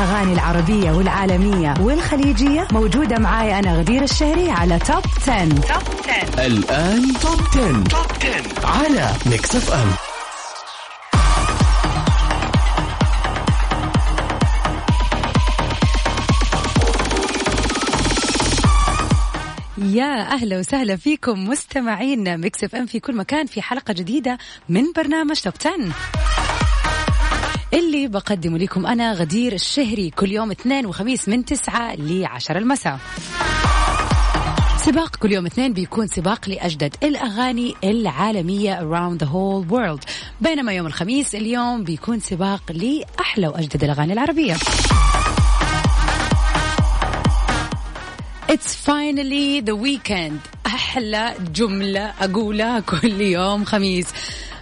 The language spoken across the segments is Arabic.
الأغاني العربية والعالمية والخليجية. موجودة معاي أنا غدير الشهري على top 10. top 10 الآن top 10. top 10 على Mix FM يا أهلا وسهلا فيكم مستمعين Mix FM في كل مكان في حلقة جديدة من برنامج top 10 اللي بقدمه لكم أنا غدير الشهري كل يوم اثنين وخميس من تسعة لعشرة المساء. سباق كل يوم اثنين بيكون سباق لأجدد الأغاني العالمية around the whole world. بينما يوم الخميس اليوم بيكون سباق لأحلى وأجدد الأغاني العربية. It's finally the weekend. أحلى جملة أقولها كل يوم خميس.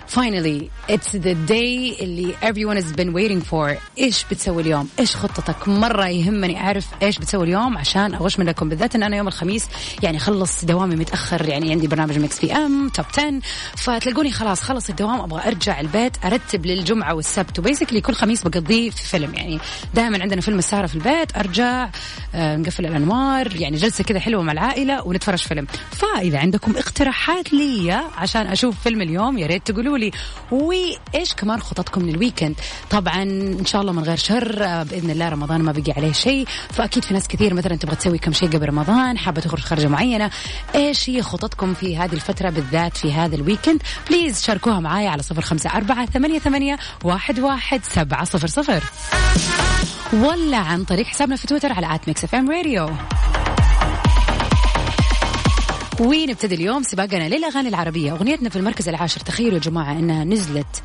Finally, it's the day اللي everyone has been waiting for. إيش بتسوي اليوم؟ إيش خطتك؟ مرة يهمني أعرف إيش بتسوي اليوم عشان أغش منكم بالذات إن أنا يوم الخميس يعني خلص دوامي متأخر يعني عندي برنامج Mix FM top 10 فتلاقوني خلاص خلص الدوام أبغى أرجع البيت أرتب للجمعة والسبت و basically كل خميس بقضيه في فيلم يعني دائما عندنا فيلم السهرة في البيت أرجع آه، نقفل الأنوار يعني جلسة كذا حلوة مع العائلة ونتفرج فيلم فإذا عندكم اقتراحات لي عشان أشوف فيلم اليوم يا ريت تقولوا لي. وإيش كمان خططكم لل weekend طبعا إن شاء الله من غير شر بإذن الله رمضان ما بقي عليه شيء. فأكيد في ناس كثير مثلا تبغى تسوي كم شيء قبل رمضان حابة تخرج خرجة معينة. إيش هي خططكم في هذه الفترة بالذات في هذا ال weekend please شاركوها معايا على صفر خمسة أربعة ثمانية ثمانية واحد واحد سبعة صفر صفر. ولا عن طريق حسابنا في تويتر على at Mix FM Radio ونبتدي اليوم سباقنا للأغاني العربية. أغنيتنا في المركز العاشر تخيلوا يا جماعة إنها نزلت.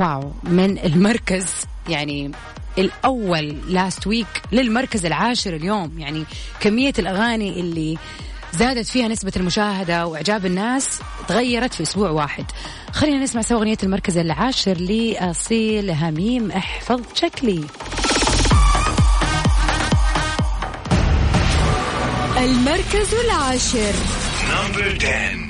wow من المركز يعني الأول last week للمركز العاشر اليوم. يعني كمية الأغاني اللي زادت فيها نسبة المشاهدة وإعجاب الناس تغيرت في أسبوع واحد. خلينا نسمع سوا أغنية المركز العاشر لأصيل هميم. احفظ شكلي. المركز العاشر. نمبر 10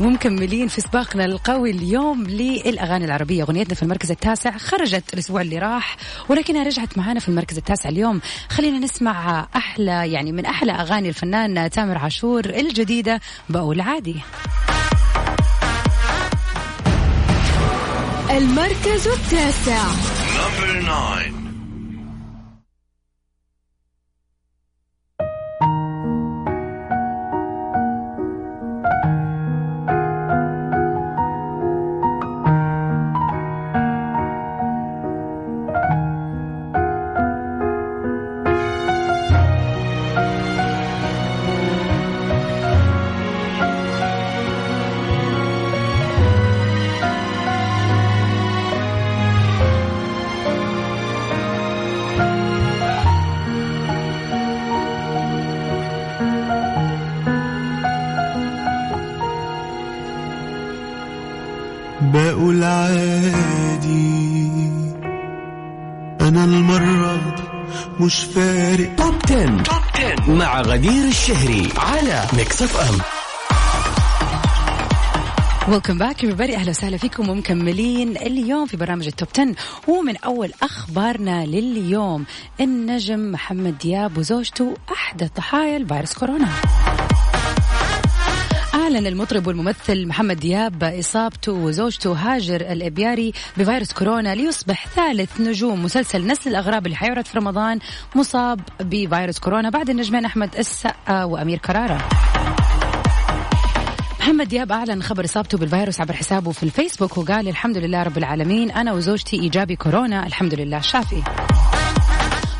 ومكملين في سباقنا القوي اليوم للأغاني العربية. أغنيتنا في المركز التاسع خرجت الأسبوع اللي راح ولكنها رجعت معنا في المركز التاسع اليوم. خلينا نسمع أحلى يعني من أحلى أغاني الفنان تامر عاشور الجديدة بقول عادي. المركز التاسع. مش فارق. top 10. top 10 مع غدير الشهري على Mix FM welcome back everybody. أهلا وسهلا فيكم ومكملين اليوم في برنامج ال top 10 ومن أول أخبارنا لليوم النجم محمد دياب وزوجته أحدث ضحايا الفيروس كورونا. أعلن المطرب والممثل محمد دياب إصابته وزوجته هاجر الإبياري بفيروس كورونا ليصبح ثالث نجوم. مسلسل نسل الأغراب اللي حيعرض في رمضان مصاب بفيروس كورونا. بعد النجمين أحمد السقا وأمير كرارة. محمد دياب أعلن خبر إصابته بالفيروس عبر حسابه في الفيسبوك وقال الحمد لله رب العالمين أنا وزوجتي إيجابي كورونا الحمد لله. شافي.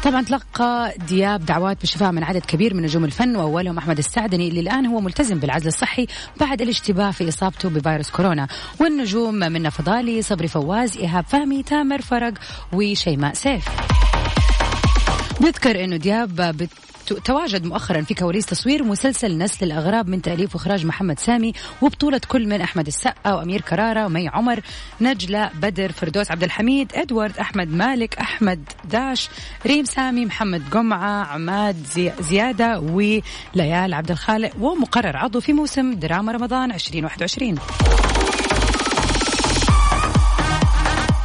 طبعا تلقى دياب دعوات بالشفاء من عدد كبير من نجوم الفن وأولهم أحمد السعدني اللي الآن هو ملتزم بالعزل الصحي بعد الاشتباه في إصابته بفيروس كورونا. والنجوم منى فضالي صبري فواز إيهاب فهمي تامر فرج وشيماء سيف. بيذكر إنه دياب تواجد مؤخرا في كواليس تصوير مسلسل نسل الأغراب من تأليف وإخراج محمد سامي وبطولة كل من أحمد السقا وأمير كرارة ومي عمر نجلة بدر فردوس عبد الحميد إدوارد أحمد مالك أحمد داش ريم سامي محمد جمعة عماد زي زيادة وليال عبد الخالق ومقرر عضو في موسم دراما رمضان 2021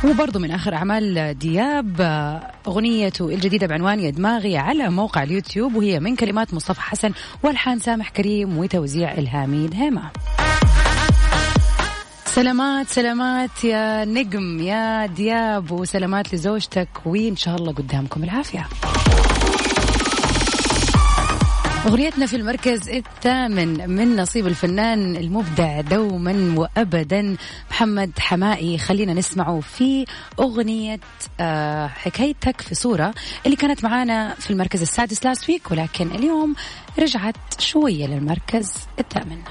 وبرضه من آخر أعمال دياب أغنيته الجديدة بعنوان يا دماغي على موقع اليوتيوب وهي من كلمات مصطفى حسن والحان سامح كريم وتوزيع إلهامي الهيمة سلامات سلامات يا نجم يا دياب وسلامات لزوجتك وإن شاء الله قدامكم العافية. أغنيتنا في المركز الثامن من نصيب الفنان المبدع دوما وأبدا محمد حمائي. خلينا نسمعه في أغنية آه، حكايتك في صورة اللي كانت معانا في المركز السادس لاست ويك ولكن اليوم رجعت شوية للمركز الثامن.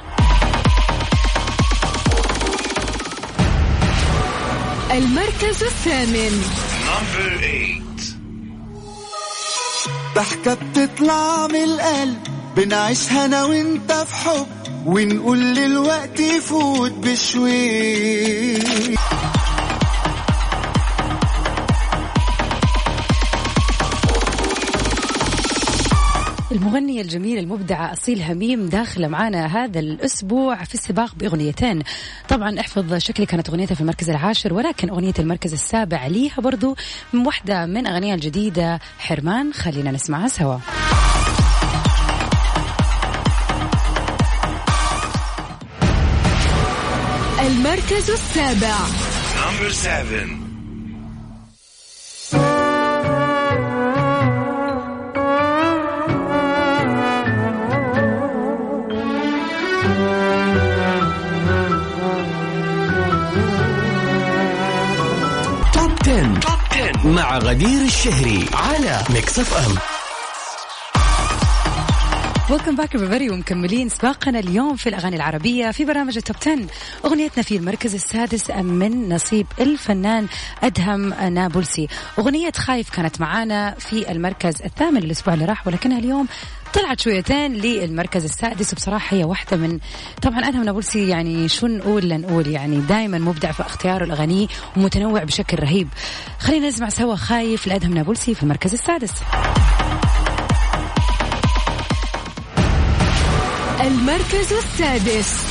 المركز الثامن. ضحكة بتطلع من القلب. بنعيشها أنا وأنت في حب ونقول للوقت يفوت بشوي المغنية الجميلة المبدعة أصيل هميم داخلة معنا هذا الأسبوع في السباق بأغنيتين. طبعا احفظ شكلي كانت أغنيتها في المركز العاشر ولكن أغنية المركز السابع ليها برضو من واحدة من أغنية الجديدة حرمان. خلينا نسمعها سوا. المركز السابع. top 10. top 10 مع غدير الشهري على Mix FM welcome back everybody. ومكملين سباقنا اليوم في الأغاني العربية في برنامج ال top 10 أغنيتنا في المركز السادس من نصيب الفنان أدهم نابلسي. أغنية خايف كانت معانا في المركز الثامن الأسبوع اللي راح ولكنها اليوم طلعت شويتين للمركز السادس. وبصراحة هي واحدة من طبعا أدهم نابلسي يعني شو نقول لنقول؟ يعني دائما مبدع في اختياره الأغاني ومتنوع بشكل رهيب. خلينا نسمع سوا خايف لأدهم نابلسي في المركز السادس. المركز السادس.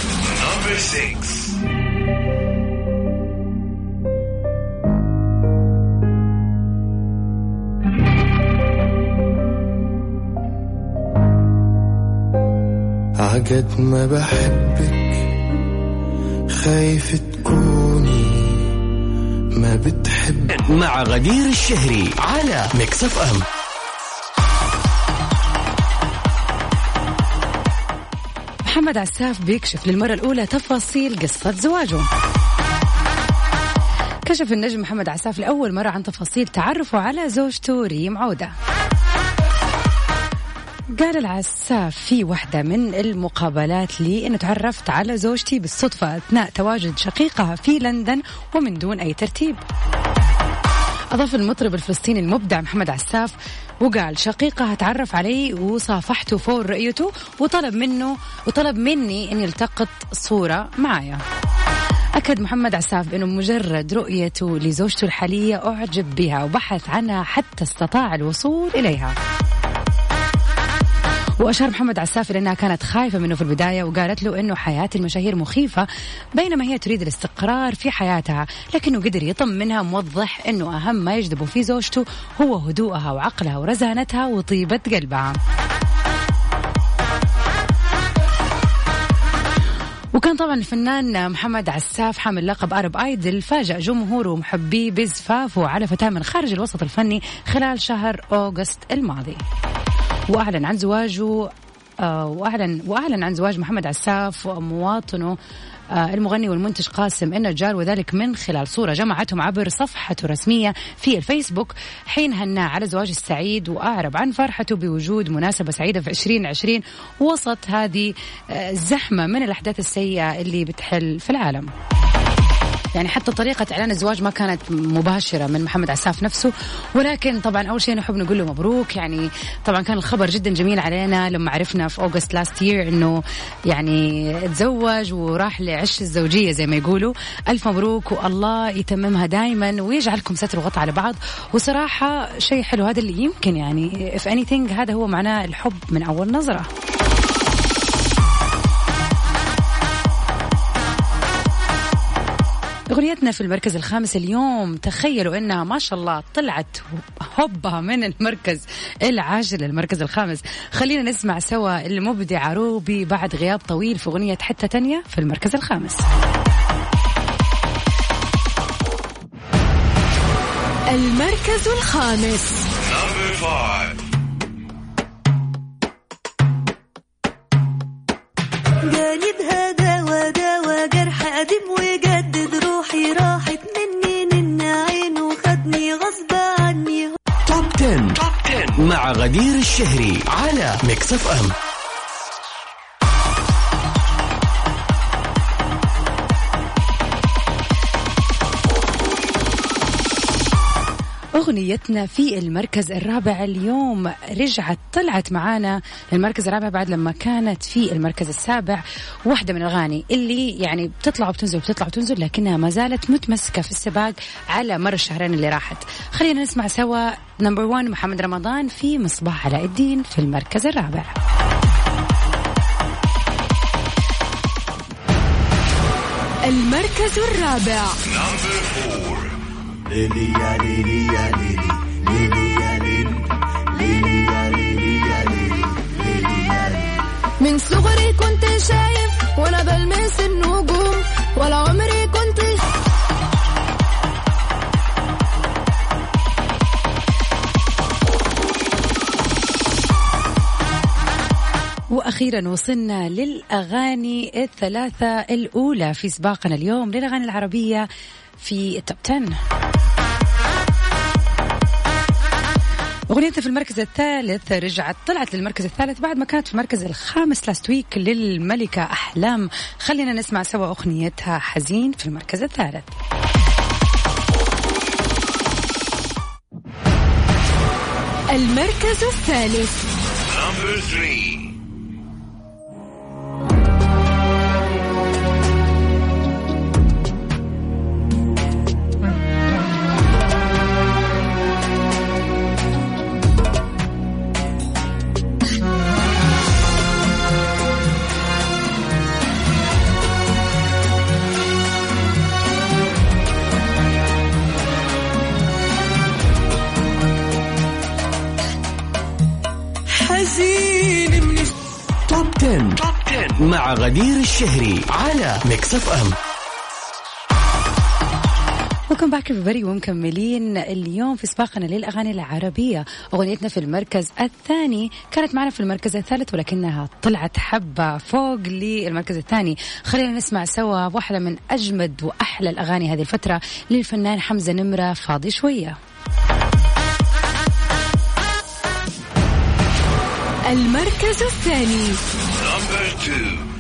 عجد ما بحبك خايف تكوني ما بتحب. مع غدير الشهري على Mix FM. محمد عساف بيكشف للمرة الأولى تفاصيل قصة زواجه. كشف النجم محمد عساف لأول مرة عن تفاصيل تعرفه على زوجته ريم عودة. قال العساف في واحدة من المقابلات لي أنه تعرفت على زوجتي بالصدفة أثناء تواجد شقيقها في لندن ومن دون أي ترتيب. أضاف المطرب الفلسطيني المبدع محمد عساف وقال شقيقة تعرف علي وصافحته فور رؤيته وطلب منه وطلب مني أن يلتقط صورة معايا. أكد محمد عساف بأنه مجرد رؤيته لزوجته الحالية أعجب بها وبحث عنها حتى استطاع الوصول إليها. وأشار محمد عساف إلى أنها كانت خايفة منه في البداية وقالت له أنه حياة المشاهير مخيفة بينما هي تريد الاستقرار في حياتها لكنه قدر يطمنها موضح أنه أهم ما يجذبه في زوجته هو هدوءها وعقلها ورزانتها وطيبة قلبها. وكان طبعا الفنان محمد عساف حامل لقب أرب آيدل فاجأ جمهوره ومحبيه بزفافه على فتاة من خارج الوسط الفني خلال شهر أوغست الماضي. واعلن عن زواجه آه، واعلن واعلن عن زواج محمد عساف ومواطنه آه، المغني والمنتج قاسم النجار وذلك من خلال صورة جمعتهم عبر صفحته الرسمية في الفيسبوك. حين هناه على زواج السعيد وأعرب عن فرحته بوجود مناسبة سعيدة في 2020 وسط هذه آه، الزحمة من الأحداث السيئة اللي بتحل في العالم. يعني حتى طريقة إعلان الزواج ما كانت مباشرة من محمد عساف نفسه. ولكن طبعا أول شيء نحب نقول له مبروك. يعني طبعا كان الخبر جدا جميل علينا لما عرفنا في أوغست لاست يير إنه يعني تزوج وراح لعش الزوجية زي ما يقولوا. ألف مبروك والله يتممها دائما ويجعلكم ستر وغطى على بعض. وصراحة شيء حلو هذا اللي يمكن يعني if anything هذا هو معناه الحب من أول نظرة. أغنيتنا في المركز الخامس اليوم تخيلوا إنها ما شاء الله طلعت هوبها من المركز العاشر للمركز الخامس. خلينا نسمع سوا المبدع روبي بعد غياب طويل في أغنية حتى تانية في المركز الخامس. المركز الخامس. الشهري على ميكس اف ام. أغنيتنا في المركز الرابع اليوم. رجعت طلعت معانا للمركز الرابع بعد لما كانت في المركز السابع. واحدة من الأغاني اللي يعني بتطلع وبتنزل وبتطلع وتنزل لكنها ما زالت متمسكة في السباق على مر الشهرين اللي راحت. خلينا نسمع سوا نمبر 1 محمد رمضان في مصباح علاء الدين في المركز الرابع. المركز الرابع. ليلي يا ليلي يا ليلي ليلي يا ليلي ليلي يا ليلي يا ليلي ليلي يا ليلي من صغري كنت شايف وأنا بلمس النجوم ولا عمري كنت وأخيرا وصلنا للأغاني الثلاثة الأولى في سباقنا اليوم للأغاني العربية في ال top 10 اغنيتها في المركز الثالث رجعت طلعت للمركز الثالث بعد ما كانت في المركز الخامس last week للملكة أحلام. خلينا نسمع سوا أغنيتها حزين في المركز الثالث. المركز الثالث. 10. top 10 مع غدير الشهري على Mix FM welcome back everybody. ومكملين اليوم في سباقنا للأغاني العربية. أغنيتنا في المركز الثاني. كانت معنا في المركز الثالث ولكنها طلعت حبة فوق للمركز الثاني. خلينا نسمع سوا واحدة من أجمد وأحلى الأغاني هذه الفترة للفنان حمزة نمرة. فاضي شوية. المركز الثاني. يا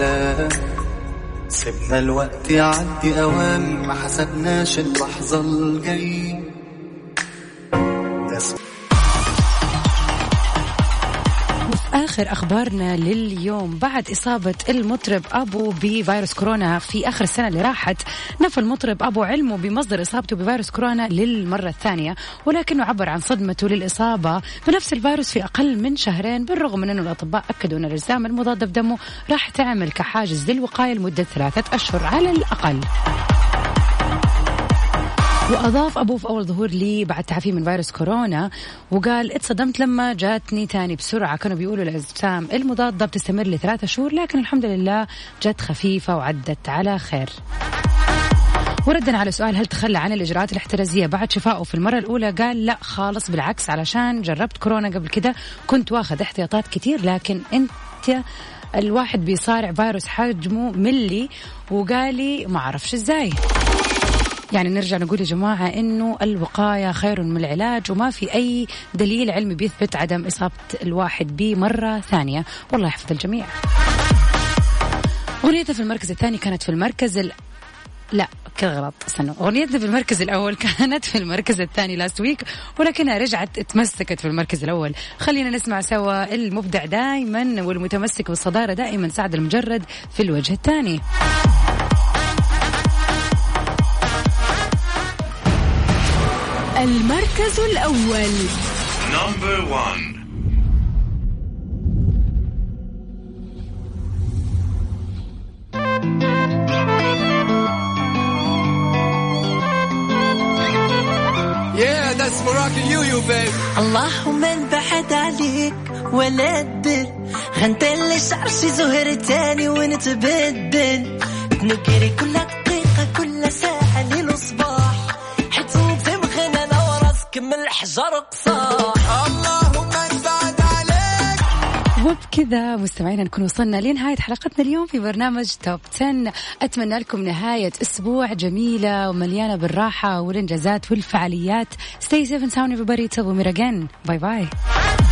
سلام سيبنا الوقت يعدي اوام ما حسبناش اللحظة الجاي. آخر أخبارنا لليوم. بعد إصابة المطرب أبو بفيروس كورونا في آخر السنة اللي راحت نفى المطرب أبو علمه بمصدر إصابته بفيروس كورونا للمرة الثانية ولكنه عبر عن صدمته للإصابة بنفس الفيروس في أقل من شهرين بالرغم من أنه الأطباء أكدوا أن الأجسام المضادة في دمه راح تعمل كحاجز للوقاية لمدة ثلاثة أشهر على الأقل. وأضاف ابوه في اول ظهور لي بعد تعافيه من فيروس كورونا وقال اتصدمت لما جاتني تاني بسرعة. كانوا بيقولوا الاجسام المضاده بتستمر لثلاثة شهور لكن الحمد لله جت خفيفة وعدت على خير. وردا على سؤال هل تخلى عن الإجراءات الاحترازية بعد شفائه في المرة الأولى؟ قال لا خالص بالعكس علشان جربت كورونا قبل كده كنت واخذ احتياطات كتير لكن انت الواحد بيصارع فيروس حجمه ملي وقالي ما أعرفش إزاي. يعني نرجع نقول يا جماعة إنه الوقاية خير من العلاج وما في أي دليل علمي بيثبت عدم إصابة الواحد به مرة ثانية. والله يحفظ الجميع. أغنيتها في المركز الثاني كانت في المركز ال... لا كذا غلط. استنوا. أغنيتنا في المركز الأول كانت في المركز الثاني لاست ويك ولكنها رجعت تمسكت في المركز الأول. خلينا نسمع سوا المبدع دائما والمتمسك بالصدارة دائما سعد المجرد في الوجه الثاني. المركز الأول. Babe. اللهم انبعد عليك ولا تدل غنتلي شعر شي زهر تاني ونتبدل. نقري كل الحجر قصاح اللهم انبعد عليك. وبكذا مستمعينا نكون وصلنا لنهاية حلقتنا اليوم في برنامج توب 10 أتمنى لكم نهاية أسبوع جميلة ومليانة بالراحة والإنجازات والفعاليات. Stay safe and sound everybody. Till we meet again. Bye bye